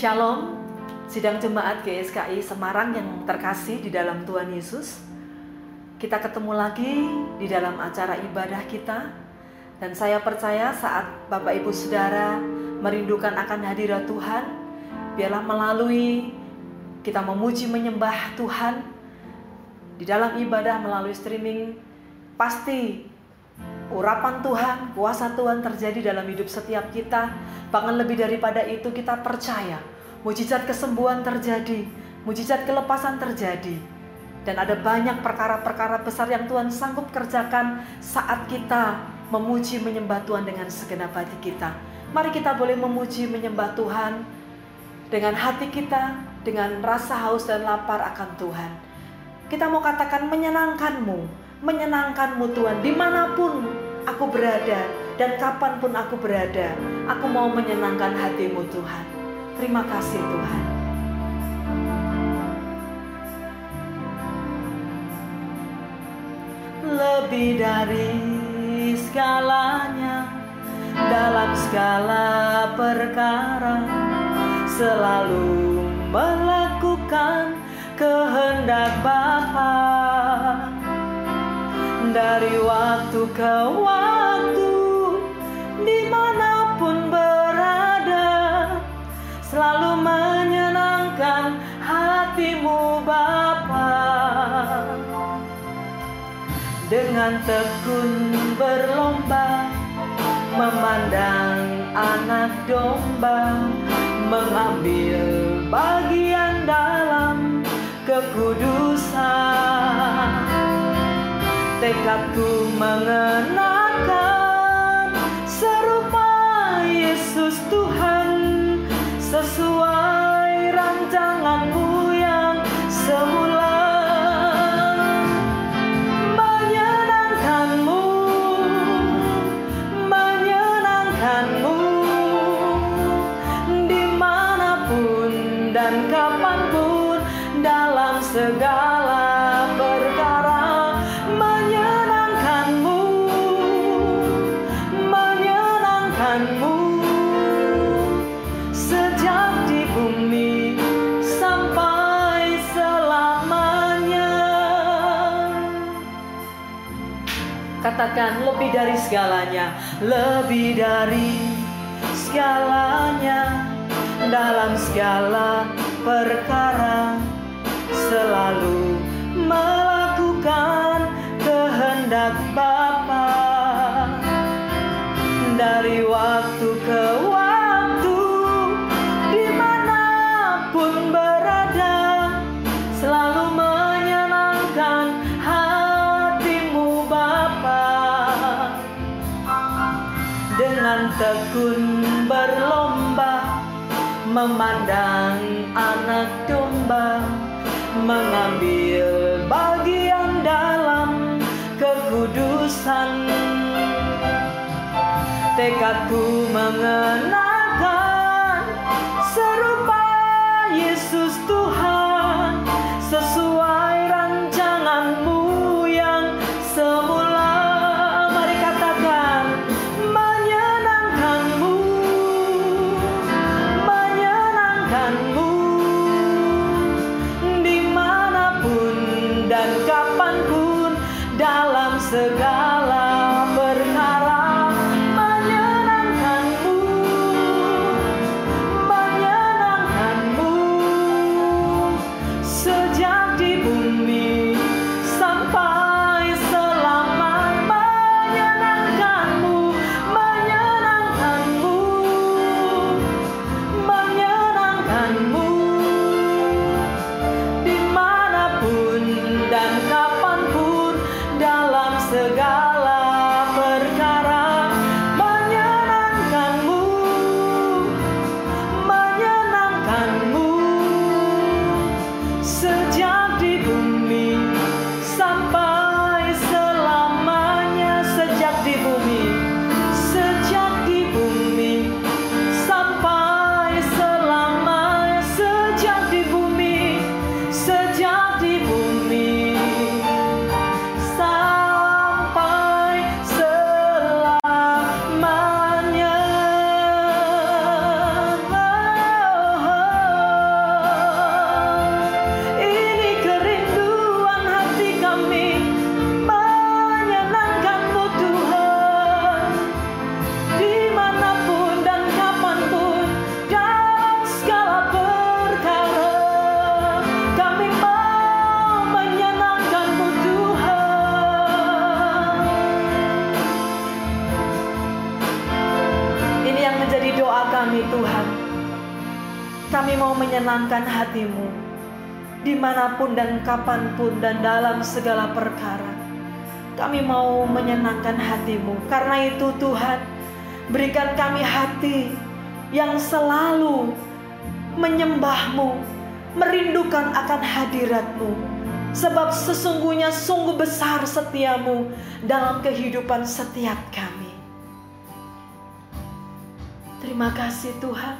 Shalom, sidang jemaat GSKI Semarang yang terkasih di dalam Tuhan Yesus. Kita ketemu lagi di dalam acara ibadah kita. Dan saya percaya saat Bapak Ibu Saudara merindukan akan hadirat Tuhan, biarlah melalui kita memuji menyembah Tuhan. Di dalam ibadah melalui streaming pasti urapan Tuhan, kuasa Tuhan terjadi dalam hidup setiap kita. Bahkan lebih daripada itu kita percaya mujizat kesembuhan terjadi, mujizat kelepasan terjadi. Dan ada banyak perkara-perkara besar yang Tuhan sanggup kerjakan saat kita memuji menyembah Tuhan dengan segenap hati kita. Mari kita boleh memuji menyembah Tuhan dengan hati kita, dengan rasa haus dan lapar akan Tuhan. Kita mau katakan menyenangkanmu, menyenangkanmu Tuhan di mana pun aku berada dan kapan pun aku berada. Aku mau menyenangkan hatimu Tuhan. Terima kasih Tuhan. Lebih dari segalanya dalam segala perkara selalu melakukan kehendak Bapa dari waktu ke waktu di mana pun berada selalu menyenangkan hatimu Bapa. Dengan tekun berlomba memandang anak domba mengambil tekadku mengenakan katakan lebih dari segalanya lebih dari segalanya. Dalam segala perkara memandang anak domba mengambil bagian dalam kekudusan. Tekadku mengenakan menyenangkanmu di mana pun dan kapan pun dalam segala di mana pun dan kapan pun dan dalam segala perkara. Kami mau menyenangkan hatimu. Karena itu Tuhan, berikan kami hati yang selalu menyembahmu, merindukan akan hadiratmu. Sebab sesungguhnya sungguh besar setiamu dalam kehidupan setiap kami. Terima kasih Tuhan,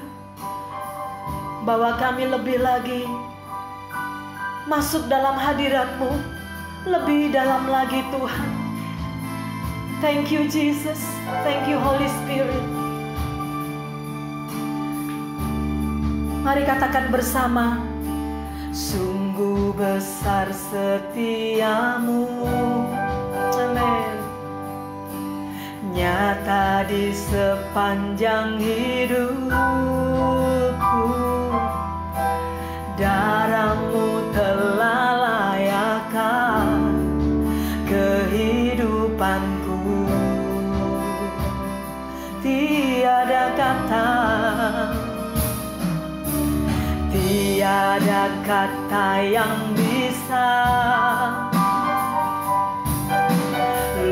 bahwa kami lebih lagi masuk dalam hadiratmu, lebih dalam lagi Tuhan. Thank you Jesus, thank you Holy Spirit. Mari katakan bersama, sungguh besar setiamu. Amin. Nyata di sepanjang hidupku, darahmu telah layakan kehidupanku. Tiada kata Tiada kata yang bisa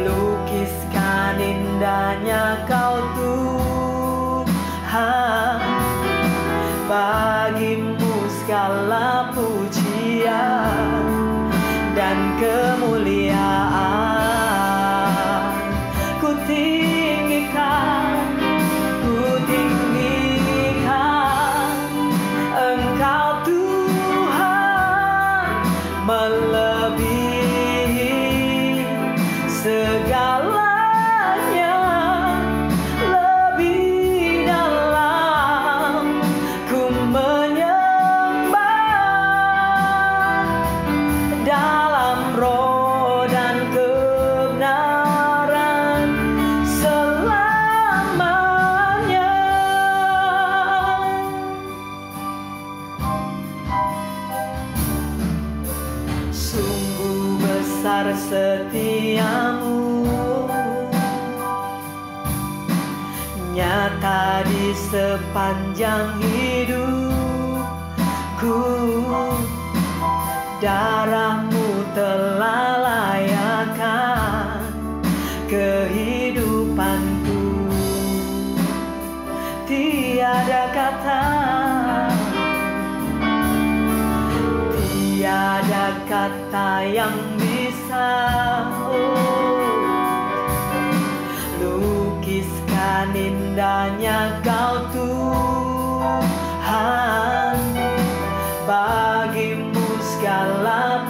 Lukiskan indahnya kau Tuhan segala pujian dan kemuliaan Sungguh besar setiamu. Nyata di sepanjang hidupku Darahmu telah layakan kehidupanku. Tiada kata Tiada kata yang bisa oh, Lukiskan indahnya kau Tuhan. Bagimu segala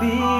比。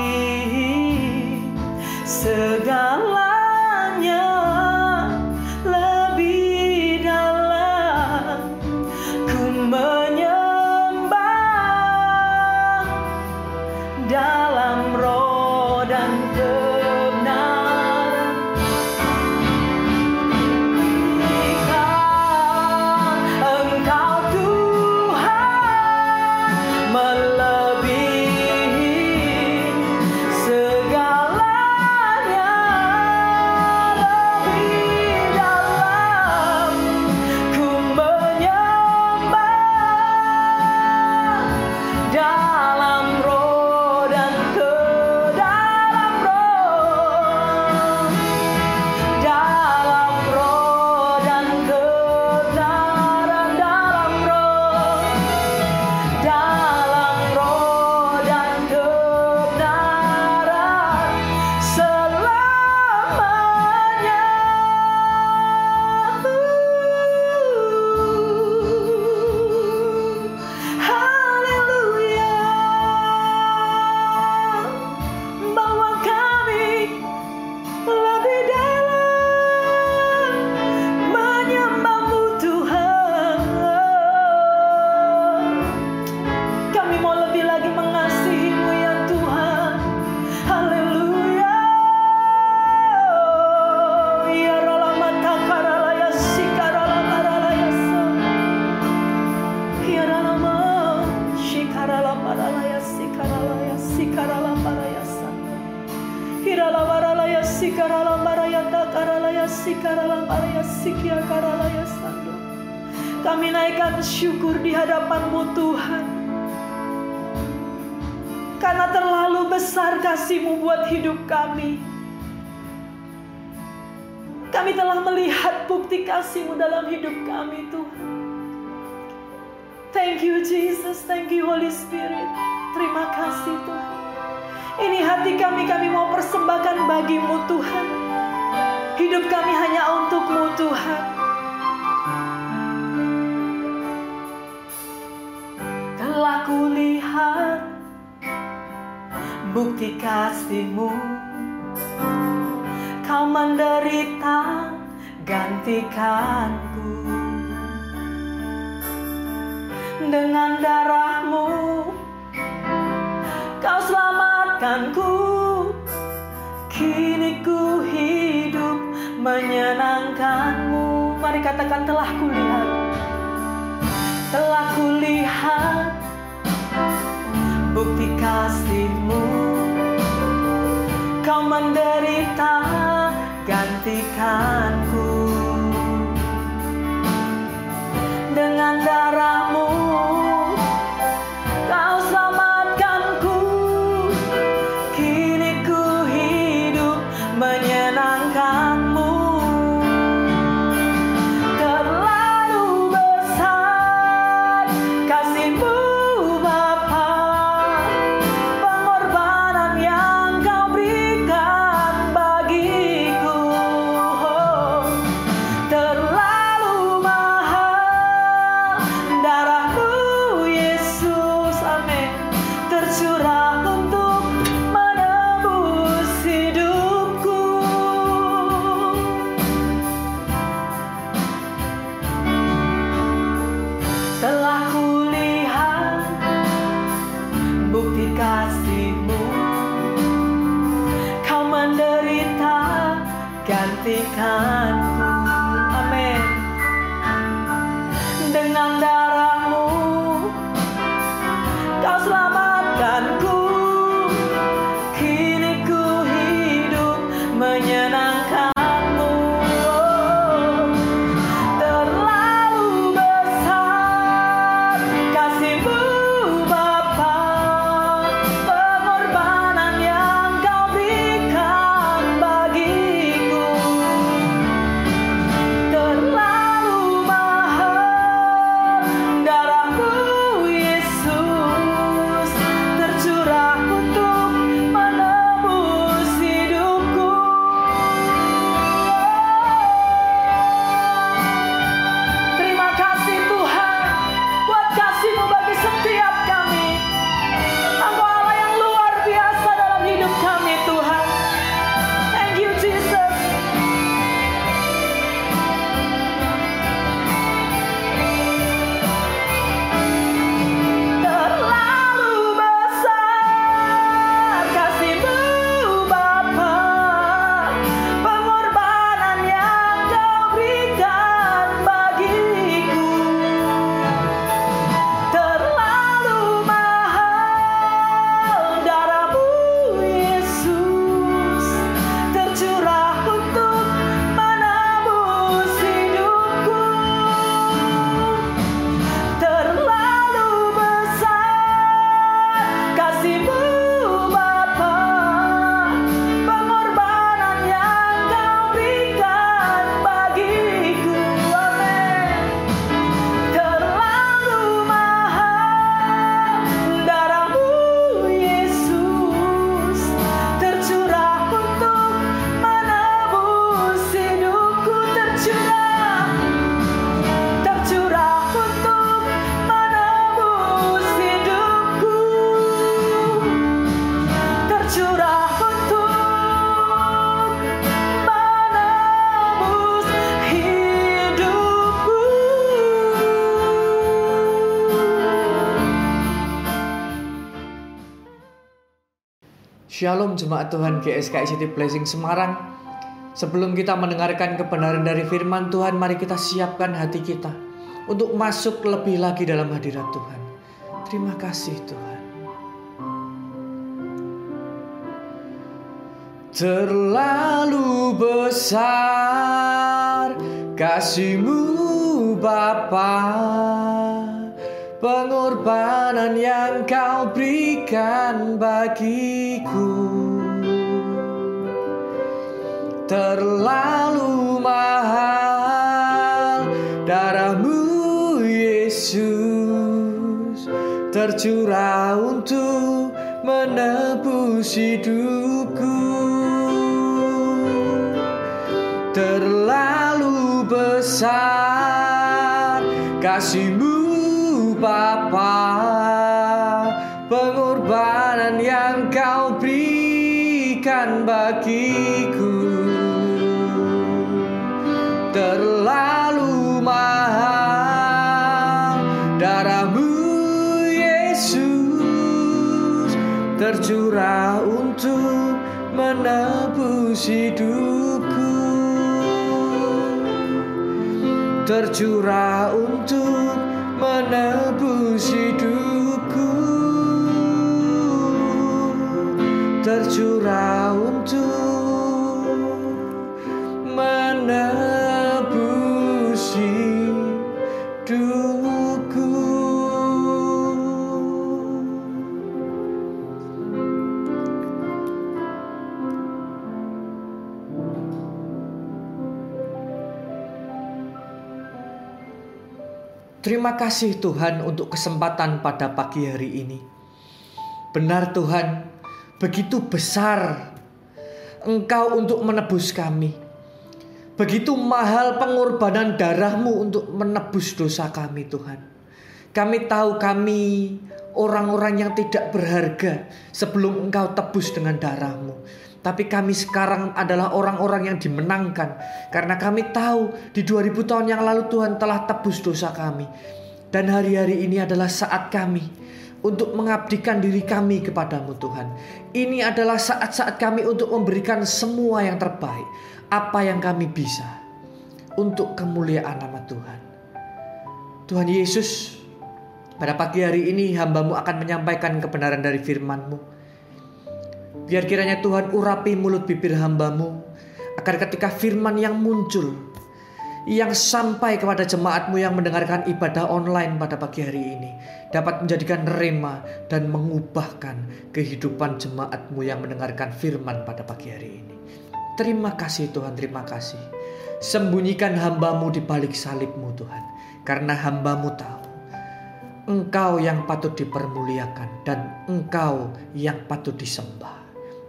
Kasihmu buat hidup kami. Kami telah melihat bukti kasihmu dalam hidup kami Tuhan. Thank you Jesus, thank you Holy Spirit. Terima kasih Tuhan. Ini hati kami, kami mau persembahkan bagimu Tuhan. Hidup kami hanya untukmu Tuhan. Bukti kasihmu. Kau menderita gantikanku. Dengan darahmu Kau selamatkanku Kini ku hidup menyenangkanmu. Mari katakan telah kulihat. Telah kulihat Bukti kasihmu. Kau menderita gantikanku. Dengan darahmu gantikanku Shalom Jemaat Tuhan GSKI City Blessing Semarang. Sebelum kita mendengarkan kebenaran dari firman Tuhan, mari kita siapkan hati kita untuk masuk lebih lagi dalam hadirat Tuhan. Terima kasih Tuhan. Terlalu besar kasihmu Bapak Pengorbanan yang kau berikan bagiku. Terlalu mahal darahmu Yesus. Tercurah untuk menebus hidupku. Terlalu besar kasihmu Bapa Pengorbanan yang kau berikan bagiku. Terlalu mahal Darahmu Yesus. Tercurah untuk menebus hidupku. Tercurah untuk menebus hidupku? Tercurah untuk Terima kasih Tuhan untuk kesempatan pada pagi hari ini. Benar Tuhan, begitu besar Engkau untuk menebus kami. Begitu mahal pengorbanan darahmu untuk menebus dosa kami Tuhan. Kami tahu kami orang-orang yang tidak berharga sebelum Engkau tebus dengan darahmu. Tapi kami sekarang adalah orang-orang yang dimenangkan karena kami tahu di 2000 tahun yang lalu Tuhan telah tebus dosa kami. Dan hari-hari ini adalah saat kami untuk mengabdikan diri kami kepadamu Tuhan. Ini adalah saat-saat kami untuk memberikan semua yang terbaik, apa yang kami bisa untuk kemuliaan nama Tuhan. Tuhan Yesus, pada pagi hari ini hambamu akan menyampaikan kebenaran dari firman-Mu. Biar kiranya Tuhan urapi mulut bibir hambamu Agar ketika firman yang muncul Yang sampai kepada jemaatmu yang mendengarkan ibadah online pada pagi hari ini Dapat menjadikan rema dan mengubahkan kehidupan jemaatmu yang mendengarkan firman pada pagi hari ini Terima kasih Tuhan, terima kasih Sembunyikan hambamu di balik salibmu Tuhan Karena hambamu tahu Engkau yang patut dipermuliakan dan Engkau yang patut disembah.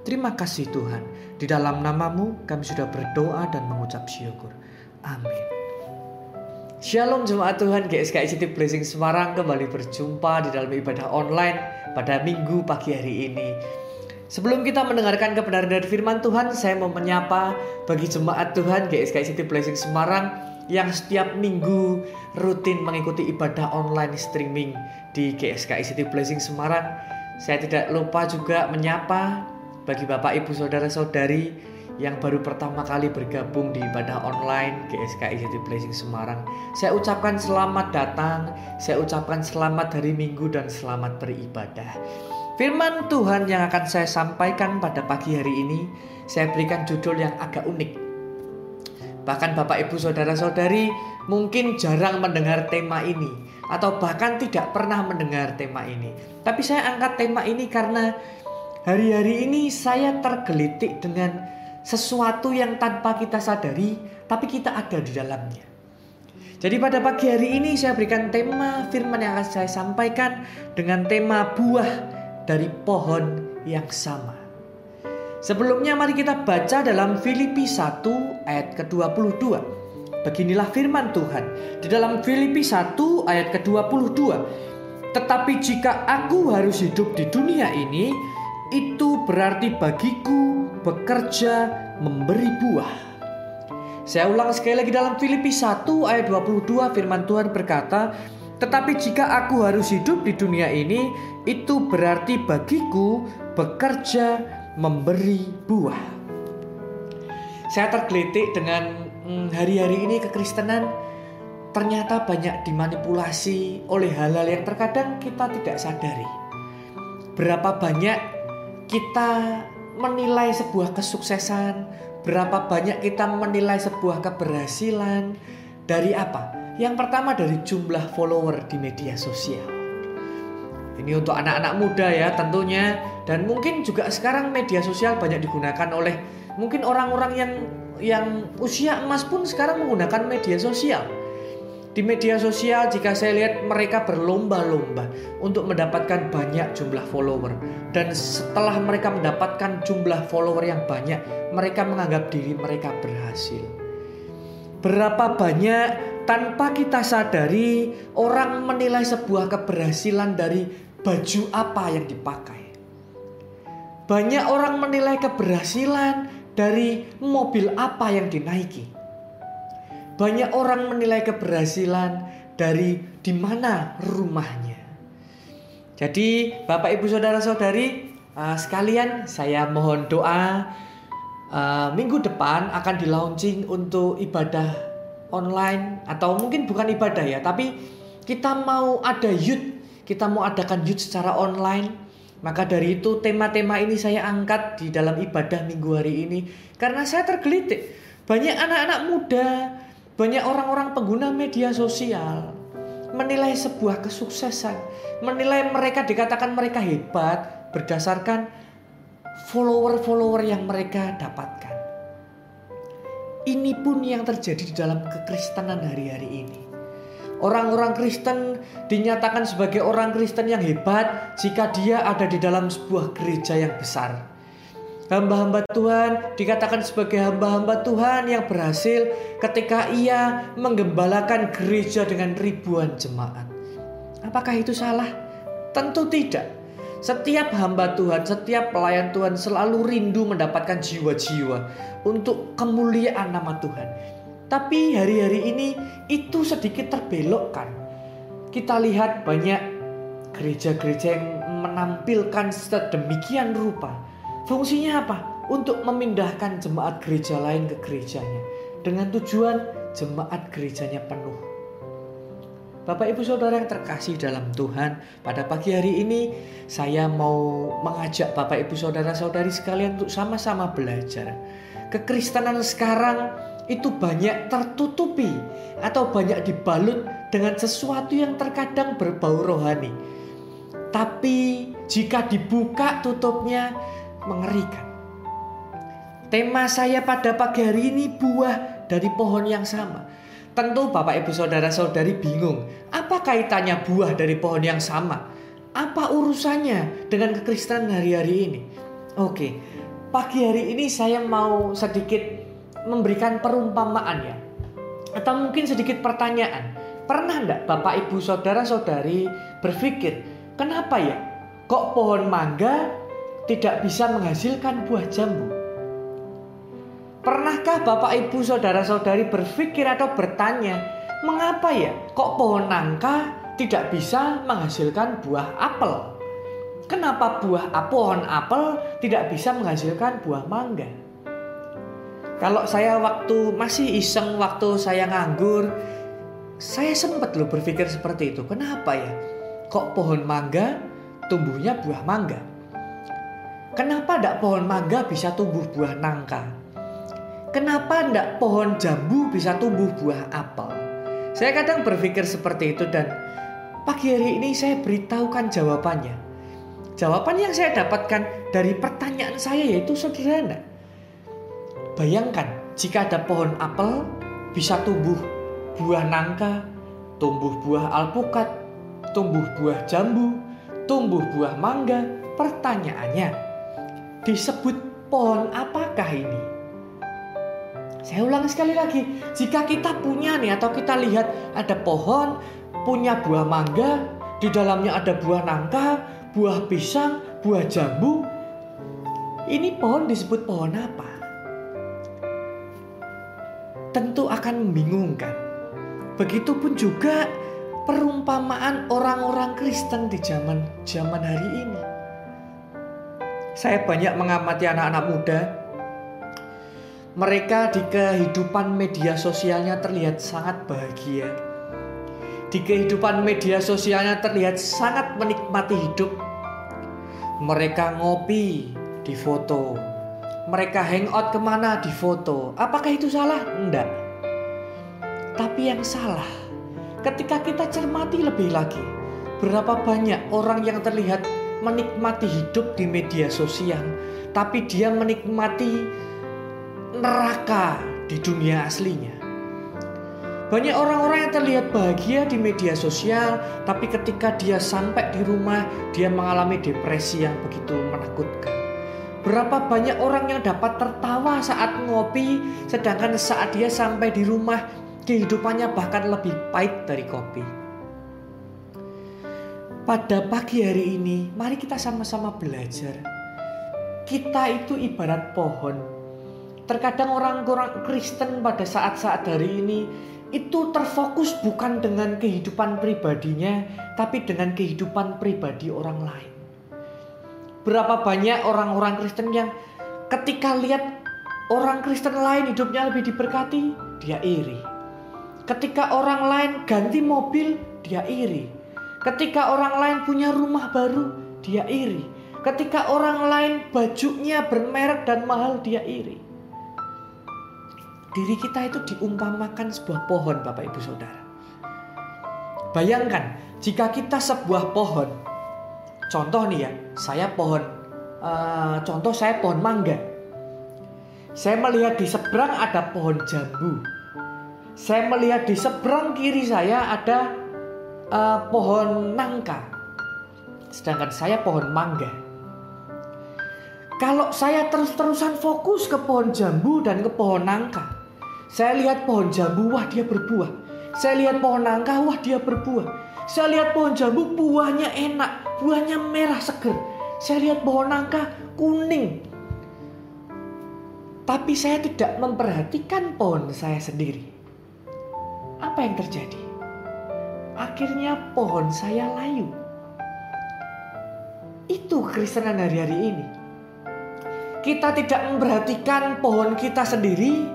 Terima kasih Tuhan. Di dalam namamu kami sudah berdoa dan mengucap syukur. Amin. Shalom jemaat Tuhan GSKI City Blessing Semarang kembali berjumpa di dalam ibadah online pada minggu pagi hari ini. Sebelum kita mendengarkan kebenaran dari firman Tuhan, saya mau menyapa bagi jemaat Tuhan GSKI City Blessing Semarang yang setiap minggu rutin mengikuti ibadah online streaming di GSKI City Blessing Semarang. Saya tidak lupa juga menyapa bagi Bapak Ibu Saudara-saudari yang baru pertama kali bergabung di ibadah online GSKI City Blessing Semarang. Saya ucapkan selamat datang, saya ucapkan selamat hari Minggu dan selamat beribadah. Firman Tuhan yang akan saya sampaikan pada pagi hari ini, saya berikan judul yang agak unik. Bahkan Bapak Ibu Saudara-saudari mungkin jarang mendengar tema ini atau bahkan tidak pernah mendengar tema ini. Tapi saya angkat tema ini karena Hari-hari ini saya tergelitik dengan sesuatu yang tanpa kita sadari, tapi kita ada di dalamnya. Jadi pada pagi hari ini saya berikan tema firman yang akan saya sampaikan dengan tema buah dari pohon yang sama. Sebelumnya mari kita baca dalam Filipi 1 ayat ke-22. Beginilah firman Tuhan di dalam Filipi 1 ayat ke-22. Tetapi jika aku harus hidup di dunia ini, itu berarti bagiku bekerja memberi buah. Saya ulang sekali lagi dalam Filipi 1 ayat 22 firman Tuhan berkata, "Tetapi jika aku harus hidup di dunia ini, itu berarti bagiku bekerja memberi buah." Saya tergelitik dengan hmm, hari-hari ini kekristenan ternyata banyak dimanipulasi oleh hal-hal yang terkadang kita tidak sadari. Berapa banyak kita menilai sebuah kesuksesan, berapa banyak kita menilai sebuah keberhasilan dari apa? Yang pertama dari jumlah follower di media sosial. Ini untuk anak-anak muda ya tentunya dan mungkin juga sekarang media sosial banyak digunakan oleh mungkin orang-orang yang yang usia emas pun sekarang menggunakan media sosial di media sosial jika saya lihat mereka berlomba-lomba untuk mendapatkan banyak jumlah follower. Dan setelah mereka mendapatkan jumlah follower yang banyak mereka menganggap diri mereka berhasil. Berapa banyak tanpa kita sadari orang menilai sebuah keberhasilan dari baju apa yang dipakai. Banyak orang menilai keberhasilan dari mobil apa yang dinaiki banyak orang menilai keberhasilan dari di mana rumahnya. Jadi, Bapak Ibu Saudara-saudari, uh, sekalian saya mohon doa uh, minggu depan akan di launching untuk ibadah online atau mungkin bukan ibadah ya, tapi kita mau ada youth, kita mau adakan youth secara online. Maka dari itu tema-tema ini saya angkat di dalam ibadah minggu hari ini karena saya tergelitik banyak anak-anak muda banyak orang-orang pengguna media sosial menilai sebuah kesuksesan, menilai mereka dikatakan mereka hebat berdasarkan follower-follower yang mereka dapatkan. Ini pun yang terjadi di dalam kekristenan hari-hari ini. Orang-orang Kristen dinyatakan sebagai orang Kristen yang hebat jika dia ada di dalam sebuah gereja yang besar Hamba-hamba Tuhan dikatakan sebagai hamba-hamba Tuhan yang berhasil ketika ia menggembalakan gereja dengan ribuan jemaat. Apakah itu salah? Tentu tidak. Setiap hamba Tuhan, setiap pelayan Tuhan selalu rindu mendapatkan jiwa-jiwa untuk kemuliaan nama Tuhan. Tapi hari-hari ini itu sedikit terbelokkan. Kita lihat banyak gereja-gereja yang menampilkan sedemikian rupa Fungsinya apa? Untuk memindahkan jemaat gereja lain ke gerejanya dengan tujuan jemaat gerejanya penuh. Bapak Ibu Saudara yang terkasih dalam Tuhan, pada pagi hari ini saya mau mengajak Bapak Ibu Saudara-saudari sekalian untuk sama-sama belajar. Kekristenan sekarang itu banyak tertutupi atau banyak dibalut dengan sesuatu yang terkadang berbau rohani. Tapi jika dibuka tutupnya, mengerikan. Tema saya pada pagi hari ini buah dari pohon yang sama. Tentu Bapak Ibu Saudara-saudari bingung, apa kaitannya buah dari pohon yang sama? Apa urusannya dengan kekristenan hari-hari ini? Oke, pagi hari ini saya mau sedikit memberikan perumpamaan ya. Atau mungkin sedikit pertanyaan. Pernah enggak Bapak Ibu Saudara-saudari berpikir, kenapa ya kok pohon mangga tidak bisa menghasilkan buah jambu. Pernahkah Bapak Ibu Saudara-saudari berpikir atau bertanya, mengapa ya kok pohon nangka tidak bisa menghasilkan buah apel? Kenapa buah pohon apel tidak bisa menghasilkan buah mangga? Kalau saya waktu masih iseng waktu saya nganggur, saya sempat loh berpikir seperti itu. Kenapa ya? Kok pohon mangga tumbuhnya buah mangga? Kenapa ndak pohon mangga bisa tumbuh buah nangka? Kenapa ndak pohon jambu bisa tumbuh buah apel? Saya kadang berpikir seperti itu dan pagi hari ini saya beritahukan jawabannya. Jawaban yang saya dapatkan dari pertanyaan saya yaitu sederhana. Bayangkan jika ada pohon apel bisa tumbuh buah nangka, tumbuh buah alpukat, tumbuh buah jambu, tumbuh buah mangga. Pertanyaannya, disebut pohon apakah ini? Saya ulang sekali lagi, jika kita punya nih atau kita lihat ada pohon punya buah mangga, di dalamnya ada buah nangka, buah pisang, buah jambu. Ini pohon disebut pohon apa? Tentu akan membingungkan. Begitupun juga perumpamaan orang-orang Kristen di zaman zaman hari ini. Saya banyak mengamati anak-anak muda. Mereka di kehidupan media sosialnya terlihat sangat bahagia. Di kehidupan media sosialnya terlihat sangat menikmati hidup. Mereka ngopi di foto, Mereka hangout ke mana di foto. Apakah itu salah? Enggak. Tapi yang salah, ketika kita cermati lebih lagi, berapa banyak orang yang terlihat menikmati hidup di media sosial, tapi dia menikmati neraka di dunia aslinya. Banyak orang-orang yang terlihat bahagia di media sosial, tapi ketika dia sampai di rumah, dia mengalami depresi yang begitu menakutkan. Berapa banyak orang yang dapat tertawa saat ngopi, sedangkan saat dia sampai di rumah, kehidupannya bahkan lebih pahit dari kopi. Pada pagi hari ini, mari kita sama-sama belajar. Kita itu ibarat pohon. Terkadang orang-orang Kristen pada saat-saat hari ini itu terfokus bukan dengan kehidupan pribadinya, tapi dengan kehidupan pribadi orang lain. Berapa banyak orang-orang Kristen yang ketika lihat orang Kristen lain hidupnya lebih diberkati, dia iri. Ketika orang lain ganti mobil, dia iri. Ketika orang lain punya rumah baru, dia iri. Ketika orang lain bajunya bermerek dan mahal, dia iri diri kita itu diumpamakan sebuah pohon Bapak Ibu Saudara. Bayangkan jika kita sebuah pohon, contoh nih ya, saya pohon, uh, contoh saya pohon mangga. Saya melihat di seberang ada pohon jambu. Saya melihat di seberang kiri saya ada uh, pohon nangka. Sedangkan saya pohon mangga. Kalau saya terus-terusan fokus ke pohon jambu dan ke pohon nangka, saya lihat pohon jambu, wah dia berbuah. Saya lihat pohon nangka, wah dia berbuah. Saya lihat pohon jambu, buahnya enak, buahnya merah seger. Saya lihat pohon nangka kuning. Tapi saya tidak memperhatikan pohon saya sendiri. Apa yang terjadi? Akhirnya pohon saya layu. Itu Kristenan hari-hari ini. Kita tidak memperhatikan pohon kita sendiri,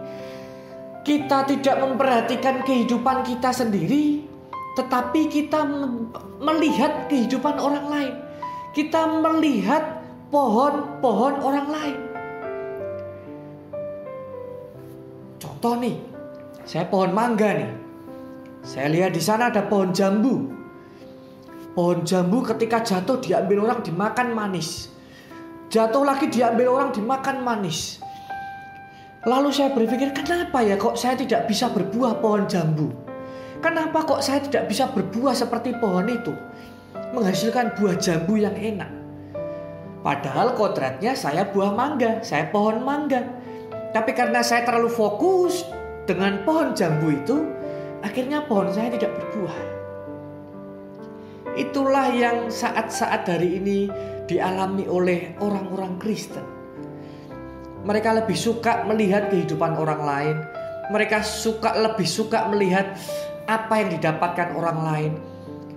kita tidak memperhatikan kehidupan kita sendiri, tetapi kita melihat kehidupan orang lain. Kita melihat pohon-pohon orang lain. Contoh nih, saya pohon mangga nih. Saya lihat di sana ada pohon jambu. Pohon jambu ketika jatuh diambil orang dimakan manis. Jatuh lagi diambil orang dimakan manis. Lalu saya berpikir, kenapa ya kok saya tidak bisa berbuah pohon jambu? Kenapa kok saya tidak bisa berbuah seperti pohon itu? Menghasilkan buah jambu yang enak. Padahal kodratnya saya buah mangga, saya pohon mangga. Tapi karena saya terlalu fokus dengan pohon jambu itu, akhirnya pohon saya tidak berbuah. Itulah yang saat-saat hari ini dialami oleh orang-orang Kristen mereka lebih suka melihat kehidupan orang lain. Mereka suka lebih suka melihat apa yang didapatkan orang lain.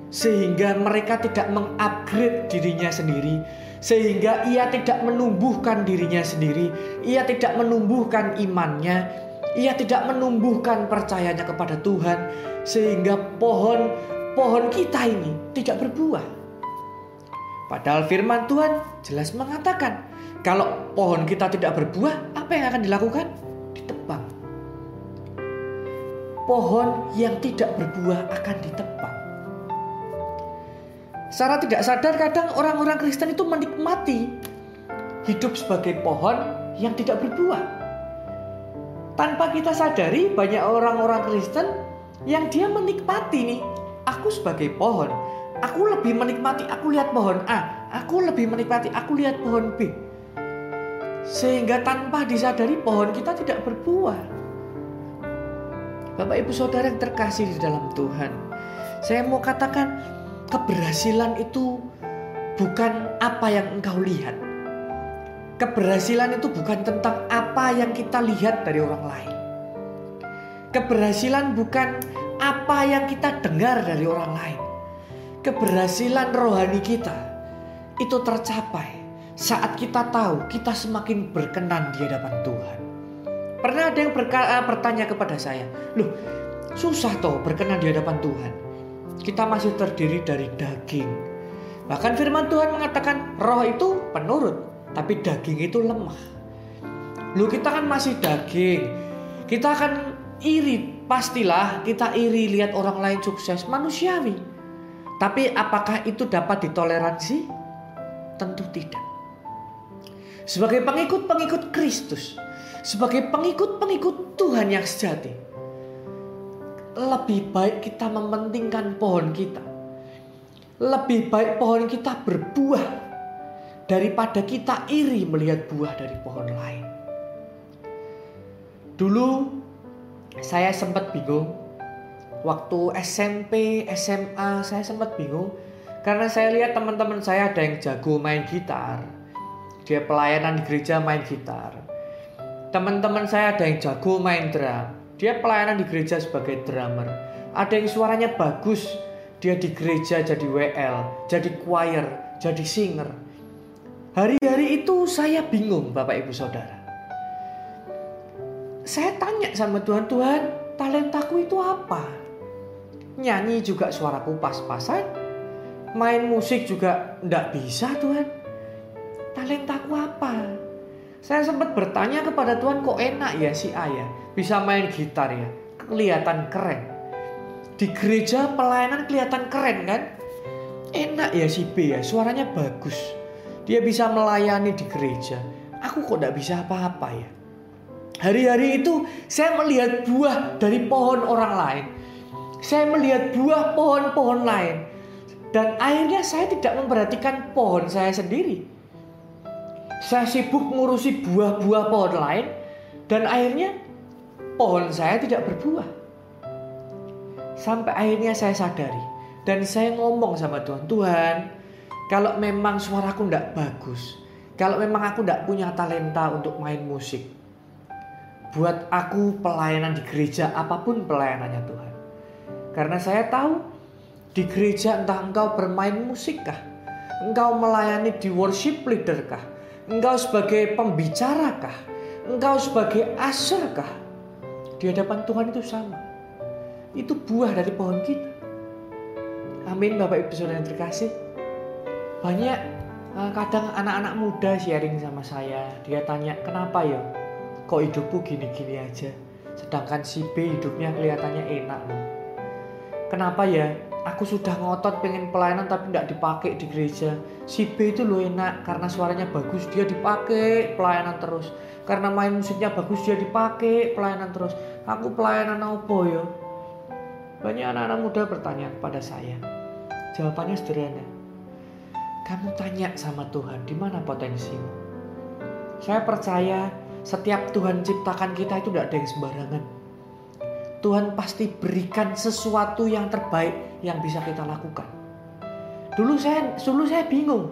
Sehingga mereka tidak mengupgrade dirinya sendiri. Sehingga ia tidak menumbuhkan dirinya sendiri. Ia tidak menumbuhkan imannya. Ia tidak menumbuhkan percayanya kepada Tuhan. Sehingga pohon pohon kita ini tidak berbuah. Padahal firman Tuhan jelas mengatakan kalau pohon kita tidak berbuah, apa yang akan dilakukan? Ditebang. Pohon yang tidak berbuah akan ditebang. Secara tidak sadar kadang orang-orang Kristen itu menikmati hidup sebagai pohon yang tidak berbuah. Tanpa kita sadari banyak orang-orang Kristen yang dia menikmati nih, aku sebagai pohon, aku lebih menikmati aku lihat pohon A, aku lebih menikmati aku lihat pohon B. Sehingga tanpa disadari pohon kita tidak berbuah. Bapak ibu saudara yang terkasih di dalam Tuhan. Saya mau katakan keberhasilan itu bukan apa yang engkau lihat. Keberhasilan itu bukan tentang apa yang kita lihat dari orang lain. Keberhasilan bukan apa yang kita dengar dari orang lain. Keberhasilan rohani kita itu tercapai saat kita tahu kita semakin berkenan di hadapan Tuhan. Pernah ada yang berka- bertanya kepada saya, loh susah toh berkenan di hadapan Tuhan. Kita masih terdiri dari daging. Bahkan firman Tuhan mengatakan roh itu penurut, tapi daging itu lemah. Lu kita kan masih daging. Kita akan iri, pastilah kita iri lihat orang lain sukses, manusiawi. Tapi apakah itu dapat ditoleransi? Tentu tidak. Sebagai pengikut-pengikut Kristus, sebagai pengikut-pengikut Tuhan yang sejati, lebih baik kita mementingkan pohon kita. Lebih baik pohon kita berbuah daripada kita iri melihat buah dari pohon lain. Dulu saya sempat bingung waktu SMP, SMA saya sempat bingung karena saya lihat teman-teman saya ada yang jago main gitar. Dia pelayanan di gereja main gitar. Teman-teman saya ada yang jago main drum. Dia pelayanan di gereja sebagai drummer. Ada yang suaranya bagus, dia di gereja jadi WL, jadi choir, jadi singer. Hari-hari itu saya bingung Bapak Ibu Saudara. Saya tanya sama Tuhan, Tuhan, talentaku itu apa? Nyanyi juga suaraku pas-pasan. Main musik juga ndak bisa Tuhan. Talentaku apa? Saya sempat bertanya kepada Tuhan kok enak ya si Ayah bisa main gitar ya. Kelihatan keren. Di gereja pelayanan kelihatan keren kan? Enak ya si B ya, suaranya bagus. Dia bisa melayani di gereja. Aku kok ndak bisa apa-apa ya. Hari-hari itu saya melihat buah dari pohon orang lain saya melihat buah pohon-pohon lain. Dan akhirnya saya tidak memperhatikan pohon saya sendiri. Saya sibuk ngurusi buah-buah pohon lain. Dan akhirnya pohon saya tidak berbuah. Sampai akhirnya saya sadari. Dan saya ngomong sama Tuhan. Tuhan, kalau memang suaraku tidak bagus. Kalau memang aku tidak punya talenta untuk main musik. Buat aku pelayanan di gereja apa pun pelayanannya Tuhan karena saya tahu di gereja entah engkau bermain musik kah? Engkau melayani di worship leader kah? Engkau sebagai pembicara kah? Engkau sebagai aser kah? Di hadapan Tuhan itu sama. Itu buah dari pohon kita. Amin Bapak Ibu Saudara yang terkasih. Banyak eh, kadang anak-anak muda sharing sama saya. Dia tanya, kenapa ya? Kok hidupku gini-gini aja? Sedangkan si B hidupnya kelihatannya enak. Loh kenapa ya? Aku sudah ngotot pengen pelayanan tapi tidak dipakai di gereja. Si B itu lo enak karena suaranya bagus dia dipakai pelayanan terus. Karena main musiknya bagus dia dipakai pelayanan terus. Aku pelayanan apa ya? Banyak anak-anak muda bertanya kepada saya. Jawabannya sederhana kamu tanya sama Tuhan di mana potensimu saya percaya setiap Tuhan ciptakan kita itu tidak ada yang sembarangan Tuhan pasti berikan sesuatu yang terbaik yang bisa kita lakukan. Dulu saya dulu saya bingung.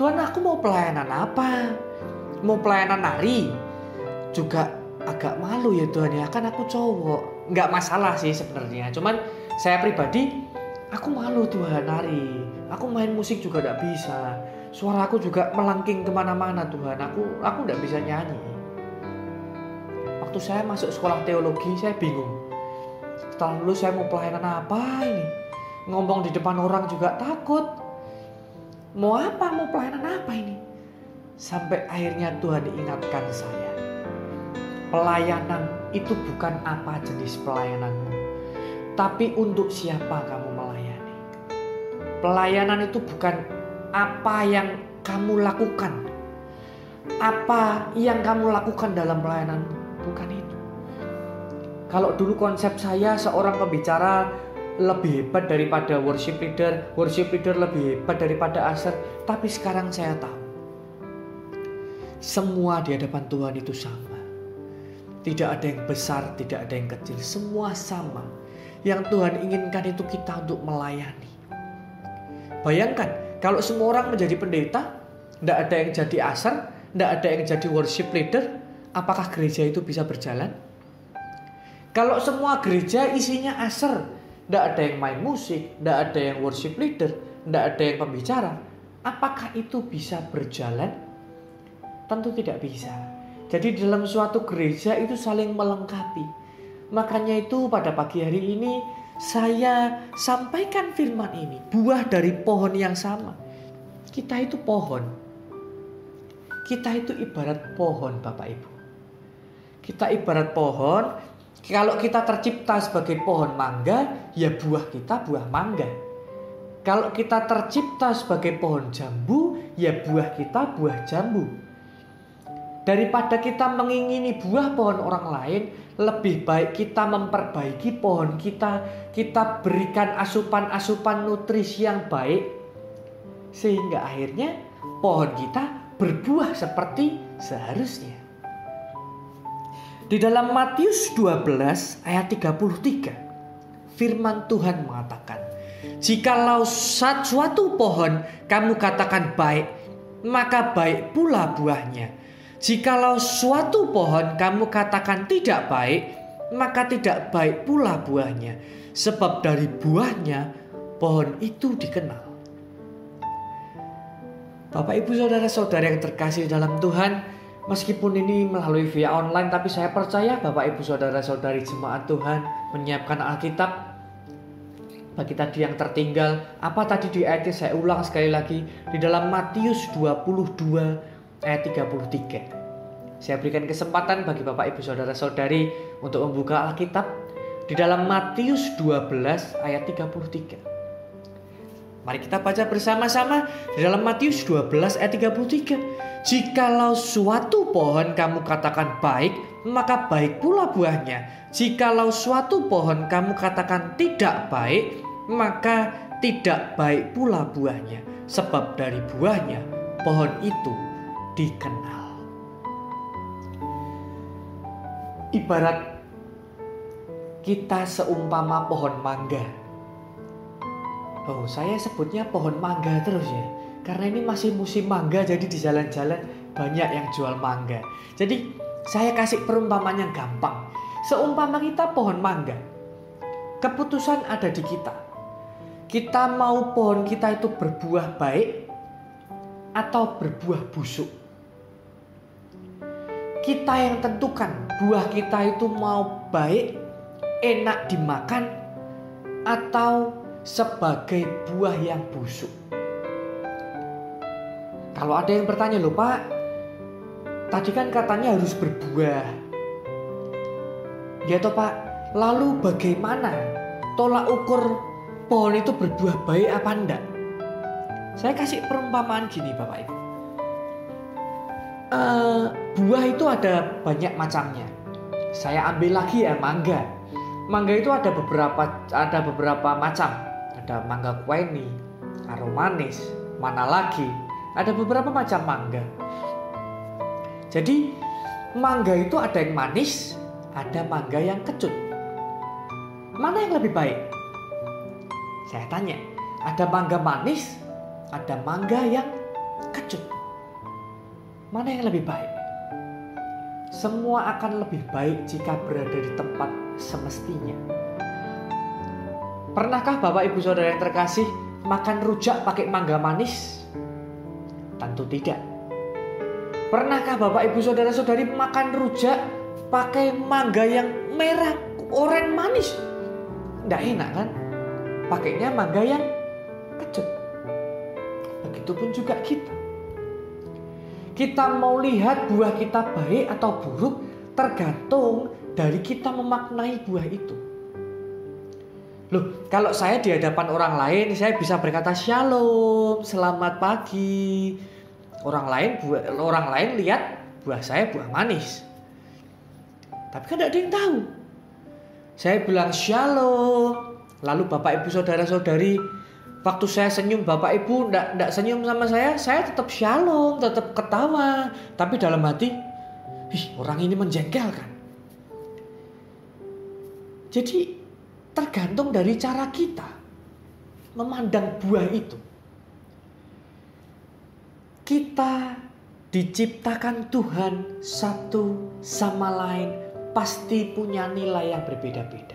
Tuhan aku mau pelayanan apa? Mau pelayanan nari? Juga agak malu ya Tuhan ya kan aku cowok. Nggak masalah sih sebenarnya. Cuman saya pribadi aku malu Tuhan nari. Aku main musik juga tidak bisa. Suara aku juga melengking ke mana-mana Tuhan. Aku aku tidak bisa nyanyi. Waktu saya masuk sekolah teologi saya bingung. Setelah lulus saya mau pelayanan apa ini? Ngomong di depan orang juga takut. Mau apa? Mau pelayanan apa ini? Sampai akhirnya Tuhan diingatkan saya. Pelayanan itu bukan apa jenis pelayananmu tapi untuk siapa kamu pelayanan itu bukan apa yang kamu lakukan apa yang kamu lakukan dalam pelayananmu bukan itu. Kalau dulu konsep saya seorang pembicara lebih hebat daripada worship leader, worship leader lebih hebat daripada aser, tapi sekarang saya tahu semua di hadapan Tuhan itu sama. Tidak ada yang besar, tidak ada yang kecil, semua sama. Yang Tuhan inginkan itu kita untuk melayani. Bayangkan, kalau semua orang menjadi pendeta, tidak ada yang jadi aser, tidak ada yang jadi worship leader, apakah gereja itu bisa berjalan? Kalau semua gereja isinya aser, tidak ada yang main musik, tidak ada yang worship leader, tidak ada yang pembicara, apakah itu bisa berjalan? Tentu tidak bisa. Jadi dalam suatu gereja itu saling melengkapi. Makanya itu pada pagi hari ini saya sampaikan firman ini, buah dari pohon yang sama. Kita itu pohon. Kita itu ibarat pohon Bapak Ibu Kita ibarat pohon, kalau kita tercipta sebagai pohon mangga, ya buah kita buah mangga. Kalau kita tercipta sebagai pohon jambu, ya buah kita buah jambu. Daripada kita mengingini buah pohon orang lain, lebih baik kita memperbaiki pohon kita, kita berikan asupan-asupan nutrisi yang baik sehingga akhirnya pohon kita berbuah seperti seharusnya. Di dalam Matius 12 ayat 33 firman Tuhan mengatakan, "Jikalau suatu pohon kamu katakan baik, maka baik pula buahnya." Jikalau suatu pohon kamu katakan tidak baik, maka tidak baik pula buahnya, sebab dari buahnya pohon itu dikenal. Bapak, ibu, saudara-saudara yang terkasih dalam Tuhan, meskipun ini melalui via online, tapi saya percaya Bapak, ibu, saudara-saudari jemaat Tuhan menyiapkan Alkitab bagi tadi yang tertinggal. Apa tadi di ayat saya ulang sekali lagi di dalam Matius 22 ayat 33. Saya berikan kesempatan bagi Bapak Ibu Saudara-saudari untuk membuka Alkitab di dalam Matius 12 ayat 33. Mari kita baca bersama-sama di dalam Matius 12 ayat 33. Jikalau suatu pohon kamu katakan baik, maka baik pula buahnya. Jikalau suatu pohon kamu katakan tidak baik, maka tidak baik pula buahnya. Sebab dari buahnya pohon itu dikenal. Ibarat kita seumpama pohon mangga. Oh, saya sebutnya pohon mangga terus ya. Karena ini masih musim mangga jadi di jalan-jalan banyak yang jual mangga. Jadi saya kasih perumpamaan yang gampang. Seumpama kita pohon mangga. Keputusan ada di kita. Kita mau pohon kita itu berbuah baik atau berbuah busuk kita yang tentukan buah kita itu mau baik, enak dimakan, atau sebagai buah yang busuk. Kalau ada yang bertanya loh Pak, tadi kan katanya harus berbuah. Ya toh Pak, lalu bagaimana tolak ukur pohon itu berbuah baik apa enggak? Saya kasih perumpamaan gini Bapak Ibu uh, buah itu ada banyak macamnya. Saya ambil lagi ya mangga. Mangga itu ada beberapa ada beberapa macam. Ada mangga kueni, aromanis, mana lagi. Ada beberapa macam mangga. Jadi mangga itu ada yang manis, ada mangga yang kecut. Mana yang lebih baik? Saya tanya, ada mangga manis, ada mangga yang kecut. Mana yang lebih baik? Semua akan lebih baik jika berada di tempat semestinya. Pernahkah Bapak Ibu Saudara yang terkasih makan rujak pakai mangga manis? Tentu tidak. Pernahkah Bapak Ibu Saudara-saudari makan rujak pakai mangga yang merah, oranye manis? Tidak enak kan? Pakainya mangga yang kecut. Begitupun juga kita. Kita mau lihat buah kita baik atau buruk tergantung dari kita memaknai buah itu. Loh, kalau saya di hadapan orang lain, saya bisa berkata shalom, selamat pagi. Orang lain buah, orang lain lihat buah saya buah manis. Tapi kan tidak ada yang tahu. Saya bilang shalom, lalu bapak ibu saudara saudari Waktu saya senyum Bapak Ibu ndak ndak senyum sama saya, saya tetap shalom, tetap ketawa. Tapi dalam hati, ih orang ini menjengkelkan. Jadi tergantung dari cara kita memandang buah itu. Kita diciptakan Tuhan satu sama lain pasti punya nilai yang berbeda-beda.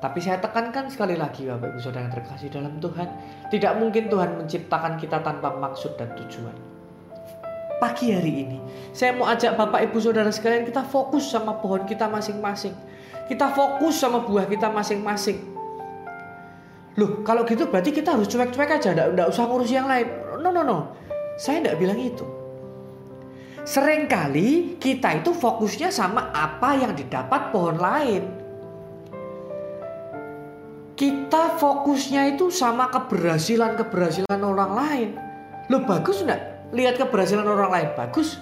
Tapi saya tekankan sekali lagi Bapak Ibu Saudara yang terkasih dalam Tuhan, tidak mungkin Tuhan menciptakan kita tanpa maksud dan tujuan. Pagi hari ini, saya mau ajak Bapak Ibu Saudara sekalian kita fokus sama pohon kita masing-masing. Kita fokus sama buah kita masing-masing. Loh, kalau gitu berarti kita harus cuek-cuek aja, enggak usah ngurus yang lain. No, no, no. Saya enggak bilang itu. Seringkali kita itu fokusnya sama apa yang didapat pohon lain. Kita fokusnya itu sama keberhasilan-keberhasilan orang lain. Lo bagus enggak? Lihat keberhasilan orang lain bagus.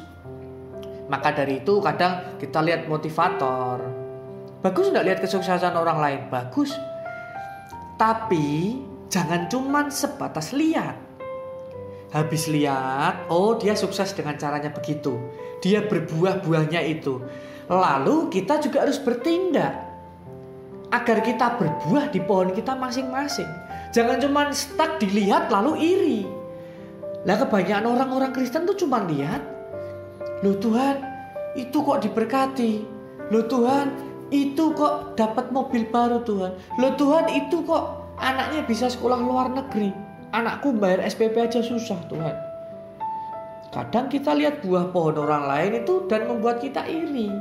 Maka dari itu kadang kita lihat motivator. Bagus enggak lihat kesuksesan orang lain? Bagus. Tapi jangan cuman sebatas lihat habis lihat, oh dia sukses dengan caranya begitu. Dia berbuah-buahnya itu. Lalu kita juga harus bertindak agar kita berbuah di pohon kita masing-masing. Jangan cuma stuck dilihat lalu iri. Lah kebanyakan orang-orang Kristen tuh cuma lihat, loh Tuhan itu kok diberkati, loh Tuhan itu kok dapat mobil baru Tuhan, loh Tuhan itu kok anaknya bisa sekolah luar negeri. Anakku bayar SPP aja susah Tuhan. Kadang kita lihat buah pohon orang lain itu dan membuat kita iri.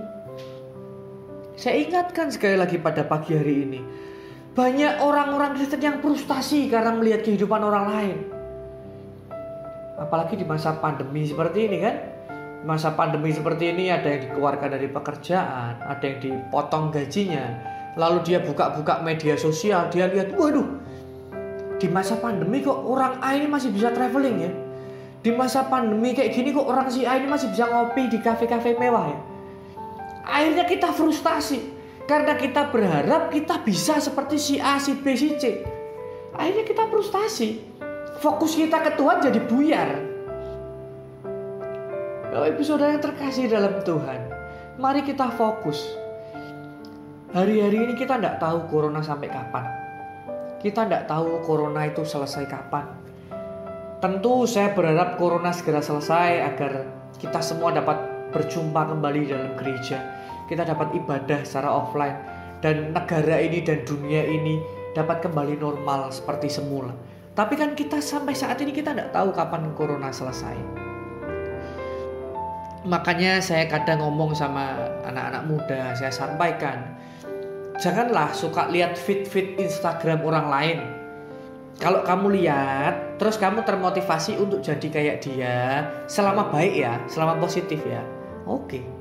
Saya ingatkan sekali lagi pada pagi hari ini. Banyak orang-orang Kristen yang frustasi karena melihat kehidupan orang lain. Apalagi di masa pandemi seperti ini kan. Masa pandemi seperti ini ada yang dikeluarkan dari pekerjaan, ada yang dipotong gajinya. Lalu dia buka-buka media sosial, dia lihat, waduh di masa pandemi kok orang A ini masih bisa traveling ya di masa pandemi kayak gini kok orang si A ini masih bisa ngopi di kafe-kafe mewah ya akhirnya kita frustasi. Karena kita berharap kita bisa seperti si A, si B, si C. Akhirnya kita frustasi. Fokus kita ke Tuhan jadi buyar. Bapak Ibu Saudara yang terkasih dalam Tuhan Mari kita fokus. Hari-hari ini kita tidak tahu corona sampai kapan. Kita tidak tahu corona itu selesai kapan. Tentu saya berharap corona segera selesai agar kita semua dapat berjumpa kembali dalam gereja. Kita dapat ibadah secara offline dan negara ini dan dunia ini dapat kembali normal seperti semula. Tapi kan kita sampai saat ini kita tidak tahu kapan corona selesai. Makanya saya kadang ngomong sama anak-anak muda, saya sampaikan janganlah suka lihat feed-feed Instagram orang lain. Kalau kamu lihat, terus kamu termotivasi untuk jadi kayak dia, selama baik ya, selama positif ya, oke.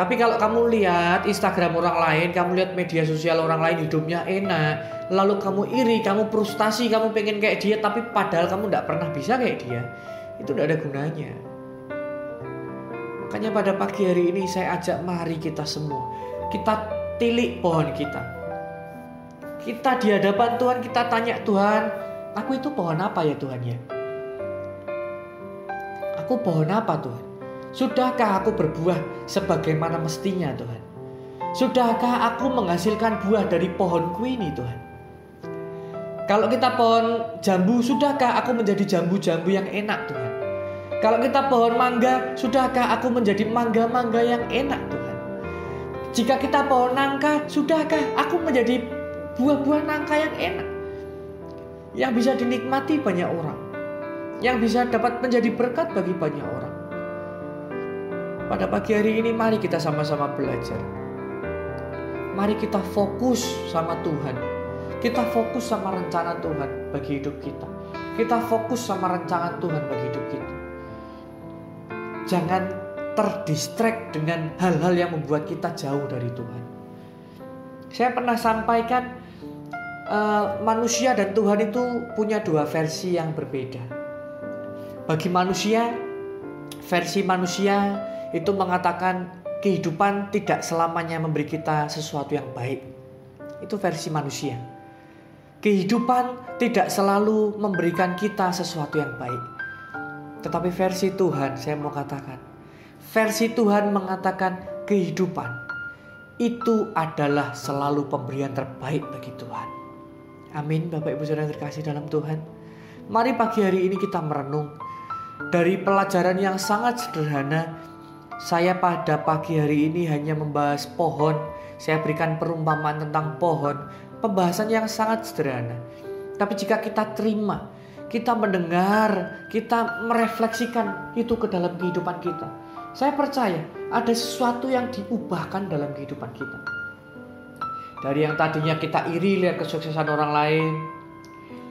Tapi kalau kamu lihat Instagram orang lain, kamu lihat media sosial orang lain hidupnya enak, lalu kamu iri, kamu frustasi, kamu pengen kayak dia, tapi padahal kamu tidak pernah bisa kayak dia, itu tidak ada gunanya. Makanya pada pagi hari ini saya ajak mari kita semua, kita tilik pohon kita. Kita di hadapan Tuhan kita tanya Tuhan, aku itu pohon apa ya Tuhan ya? Aku pohon apa Tuhan? Sudahkah aku berbuah sebagaimana mestinya Tuhan? Sudahkah aku menghasilkan buah dari pohonku ini Tuhan? Kalau kita pohon jambu, sudahkah aku menjadi jambu-jambu yang enak Tuhan? Kalau kita pohon mangga, sudahkah aku menjadi mangga-mangga yang enak Tuhan? Jika kita pohon nangka, sudahkah aku menjadi buah-buah nangka yang enak? Yang bisa dinikmati banyak orang. Yang bisa dapat menjadi berkat bagi banyak orang. Pada pagi hari ini mari kita sama-sama belajar. Mari kita fokus sama Tuhan. Kita fokus sama rencana Tuhan bagi hidup kita. Kita fokus sama rencana Tuhan bagi hidup kita. Jangan terdistract dengan hal-hal yang membuat kita jauh dari Tuhan. Saya pernah sampaikan uh, manusia dan Tuhan itu punya dua versi yang berbeda. Bagi manusia, versi manusia itu mengatakan kehidupan tidak selamanya memberi kita sesuatu yang baik. Itu versi manusia. Kehidupan tidak selalu memberikan kita sesuatu yang baik. Tetapi versi Tuhan, saya mau katakan, versi Tuhan mengatakan kehidupan itu adalah selalu pemberian terbaik bagi Tuhan. Amin, Bapak Ibu Saudara terkasih dalam Tuhan. Mari pagi hari ini kita merenung dari pelajaran yang sangat sederhana. Saya pada pagi hari ini hanya membahas pohon. Saya berikan perumpamaan tentang pohon, pembahasan yang sangat sederhana. Tapi jika kita terima, kita mendengar, kita merefleksikan itu ke dalam kehidupan kita saya percaya ada sesuatu yang diubahkan dalam kehidupan kita. Dari yang tadinya kita iri lihat kesuksesan orang lain,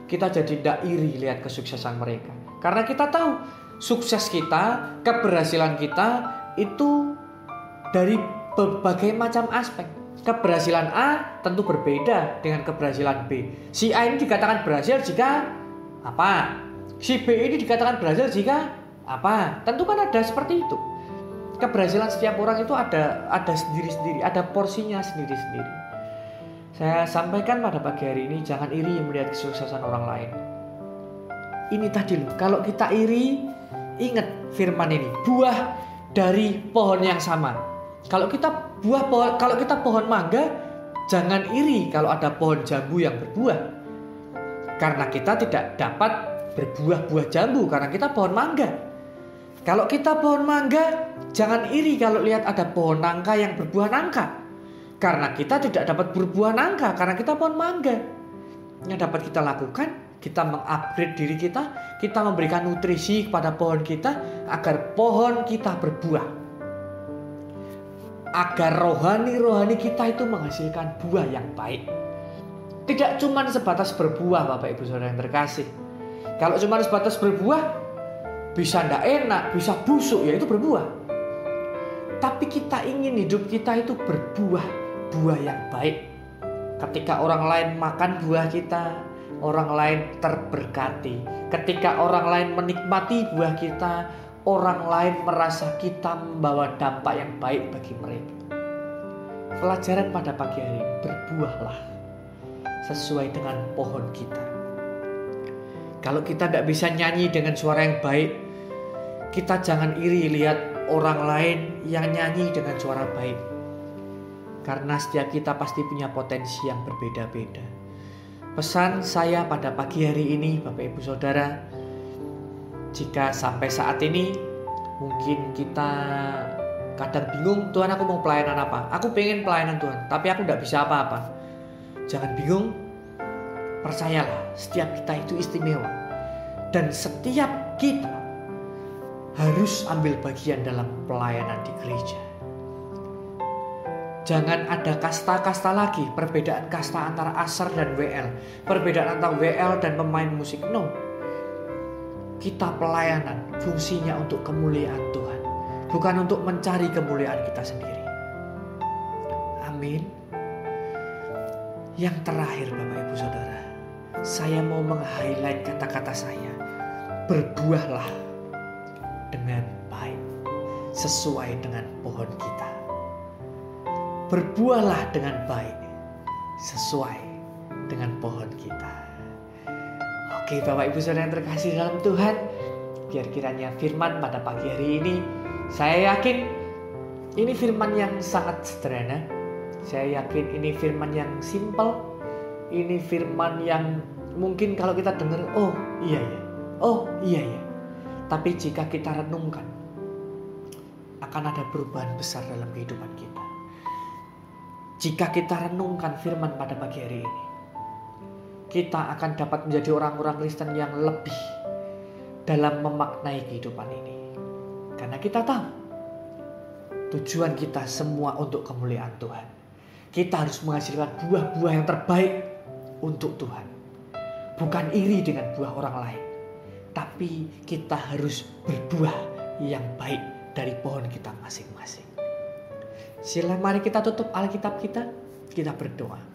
kita jadi tidak iri lihat kesuksesan mereka. Karena kita tahu sukses kita, keberhasilan kita itu dari berbagai macam aspek. Keberhasilan A tentu berbeda dengan keberhasilan B. Si A ini dikatakan berhasil jika apa? Si B ini dikatakan berhasil jika apa? Tentu kan ada seperti itu. Keberhasilan setiap orang itu ada ada sendiri-sendiri, ada porsinya sendiri-sendiri. Saya sampaikan pada pagi hari ini jangan iri melihat kesuksesan orang lain. Ini tadi loh, kalau kita iri, ingat firman ini, buah dari pohon yang sama. Kalau kita buah pohon kalau kita pohon mangga jangan iri kalau ada pohon jambu yang berbuah. Karena kita tidak dapat berbuah-buah jambu karena kita pohon mangga. Kalau kita pohon mangga jangan iri kalau lihat ada pohon nangka yang berbuah nangka. Karena kita tidak dapat berbuah nangka karena kita pohon mangga. Yang dapat kita lakukan kita mengupgrade diri kita kita memberikan nutrisi kepada pohon kita agar pohon kita berbuah agar rohani-rohani kita itu menghasilkan buah yang baik. Tidak cuma sebatas berbuah Bapak Ibu Saudara yang terkasih. Kalau cuma sebatas berbuah, bisa ndak enak, bisa busuk, ya itu berbuah. Tapi kita ingin hidup kita itu berbuah, buah yang baik. Ketika orang lain makan buah kita, orang lain terberkati. Ketika orang lain menikmati buah kita, orang lain merasa kita membawa dampak yang baik bagi mereka. Pelajaran pada pagi hari berbuahlah sesuai dengan pohon kita. Kalau kita tidak bisa nyanyi dengan suara yang baik, kita jangan iri lihat orang lain yang nyanyi dengan suara baik. Karena setiap kita pasti punya potensi yang berbeda-beda. Pesan saya pada pagi hari ini, Bapak Ibu Saudara, jika sampai saat ini mungkin kita kadang bingung Tuhan aku mau pelayanan apa? Aku pengen pelayanan Tuhan tapi aku tidak bisa apa-apa. Jangan bingung percayalah setiap kita itu istimewa. Dan setiap kita harus ambil bagian dalam pelayanan di gereja Jangan ada kasta-kasta lagi, perbedaan kasta antara Asar dan WL, perbedaan antara WL dan pemain musik. No, kita pelayanan fungsinya untuk kemuliaan Tuhan, bukan untuk mencari kemuliaan kita sendiri. Amin. Yang terakhir Bapak Ibu Saudara, saya mau meng-highlight kata-kata saya. Berbuahlah dengan baik sesuai dengan pohon kita. Berbuahlah dengan baik sesuai dengan pohon kita. Oke Bapak Ibu Saudara yang terkasih dalam Tuhan Biar kiranya firman pada pagi hari ini Saya yakin ini firman yang sangat sederhana. Saya yakin ini firman yang simple Ini firman yang mungkin kalau kita dengar Oh iya ya Oh iya ya Tapi jika kita renungkan Akan ada perubahan besar dalam kehidupan kita Jika kita renungkan firman pada pagi hari ini kita akan dapat menjadi orang-orang Kristen yang lebih dalam memaknai kehidupan ini. Karena kita tahu tujuan kita semua untuk kemuliaan Tuhan. Kita harus menghasilkan buah-buah yang terbaik untuk Tuhan. Bukan iri dengan buah orang lain. Tapi kita harus berbuah yang baik dari pohon kita masing-masing. Sila mari kita tutup Alkitab kita, kita berdoa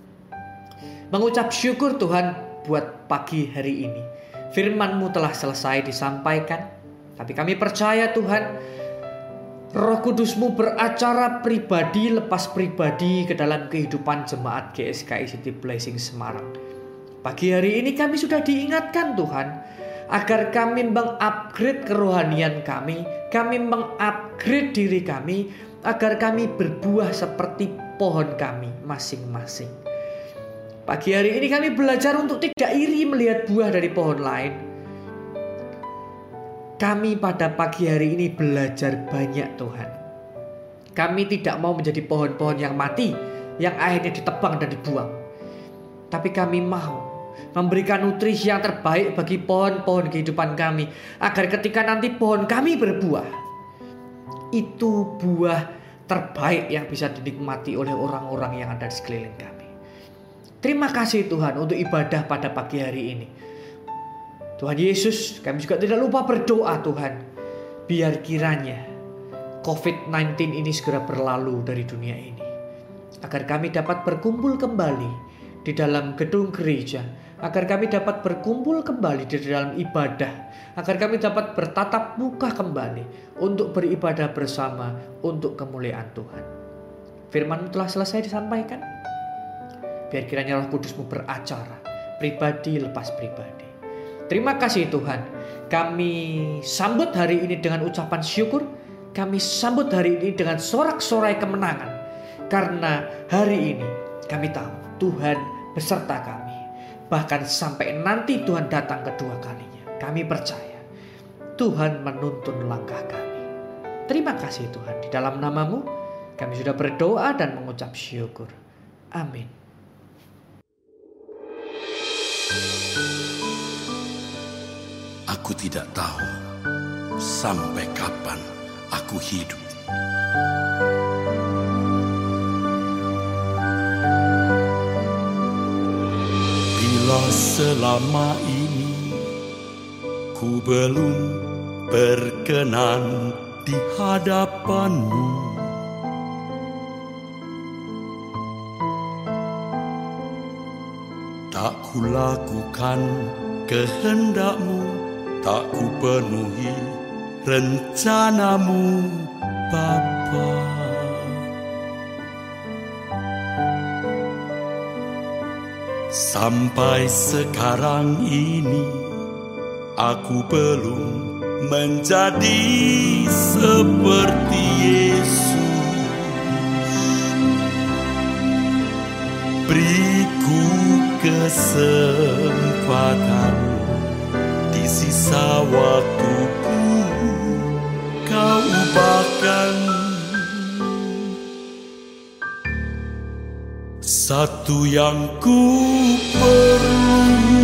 mengucap syukur Tuhan buat pagi hari ini. Firman-Mu telah selesai disampaikan, tapi kami percaya Tuhan, Roh Kudus-Mu beracara pribadi lepas pribadi ke dalam kehidupan jemaat GSKI City Blessing Semarang. Pagi hari ini kami sudah diingatkan Tuhan, agar kami mengupgrade kerohanian kami, kami mengupgrade diri kami, agar kami berbuah seperti pohon kami masing-masing. Pagi hari ini kami belajar untuk tidak iri melihat buah dari pohon lain. Kami pada pagi hari ini belajar banyak Tuhan. Kami tidak mau menjadi pohon-pohon yang mati, yang akhirnya ditebang dan dibuang. Tapi kami mau memberikan nutrisi yang terbaik bagi pohon-pohon kehidupan kami. Agar ketika nanti pohon kami berbuah, itu buah terbaik yang bisa dinikmati oleh orang-orang yang ada di sekeliling kami. Terima kasih Tuhan untuk ibadah pada pagi hari ini. Tuhan Yesus, kami juga tidak lupa berdoa Tuhan. biar kiranya COVID-19 ini segera berlalu dari dunia ini. Agar kami dapat berkumpul kembali di dalam gedung gereja. Agar kami dapat berkumpul kembali di dalam ibadah. Agar kami dapat bertatap muka kembali untuk beribadah bersama untuk kemuliaan Tuhan. Firman telah selesai disampaikan. Biar kiranya roh kudusmu beracara. Pribadi lepas pribadi. Terima kasih Tuhan. Kami sambut hari ini dengan ucapan syukur kami sambut hari ini dengan sorak-sorai kemenangan. Karena hari ini kami tahu Tuhan beserta kami. Bahkan sampai nanti Tuhan datang kedua kalinya. Kami percaya Tuhan menuntun langkah kami. Terima kasih Tuhan. Di dalam namamu kami sudah berdoa dan mengucap syukur. Amin. Aku tidak tahu sampai kapan aku hidup. Bila selama ini ku belum berkenan di hadapanmu, tak ku lakukan kehendakmu, tak ku penuhi rencanamu Bapa Sampai sekarang ini aku belum menjadi seperti Yesus. Beriku kesempatan di sisa waktuku kau ubahkan satu yang ku perlu.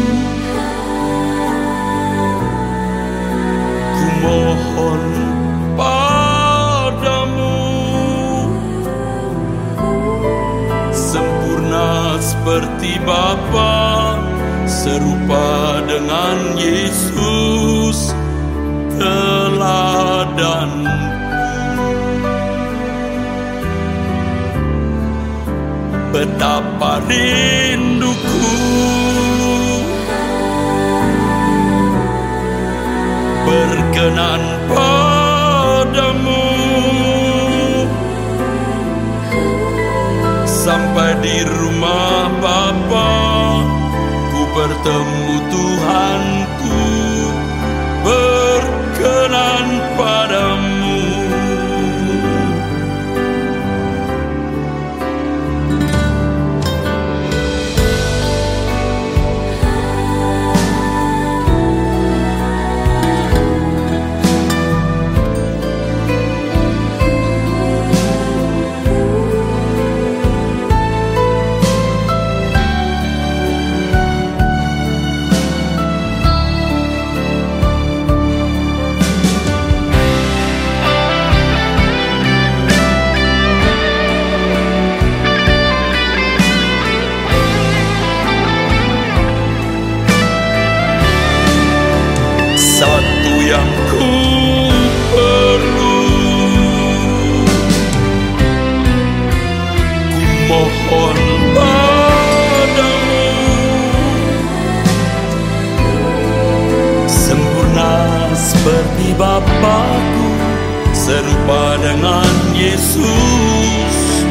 Ku mohon padamu. Sempurna seperti Bapa serupa dengan Yesus betapa rinduku. Berkenan padamu. Sampai di rumah Bapa ku bertemu Tuhanku Yesus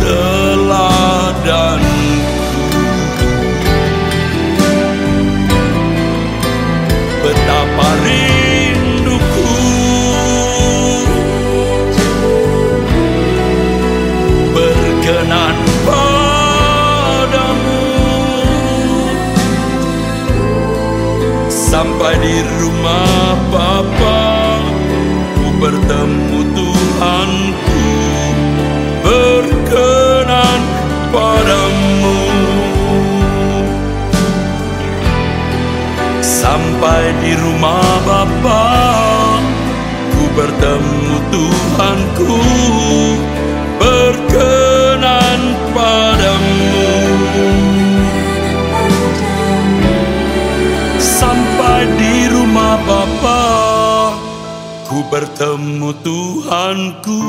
teladanku. Betapa rinduku. Berkenan padamu. Sampai di rumah Bapa ku bertemu bertemu Tuhanku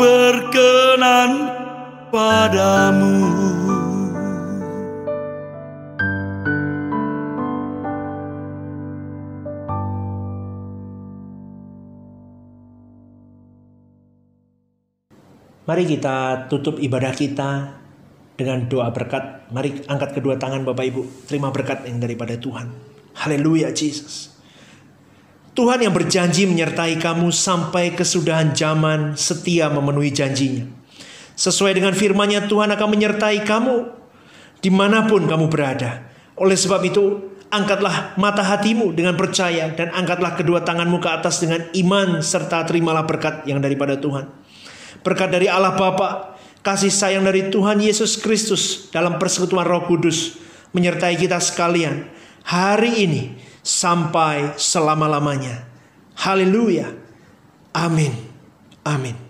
Berkenan padamu Mari kita tutup ibadah kita dengan doa berkat. Mari angkat kedua tangan Bapak Ibu. Terima berkat yang daripada Tuhan. Haleluya Jesus. Tuhan yang berjanji menyertai kamu sampai kesudahan zaman setia memenuhi janjinya. Sesuai dengan firman-Nya Tuhan akan menyertai kamu di mana pun kamu berada. Oleh sebab itu, angkatlah mata hatimu dengan percaya dan angkatlah kedua tanganmu ke atas dengan iman serta terimalah berkat yang daripada Tuhan. Berkat dari Allah Bapa, kasih sayang dari Tuhan Yesus Kristus dalam persekutuan Roh Kudus menyertai kita sekalian hari ini sampai selama-lamanya. Haleluya. Amin. Amin.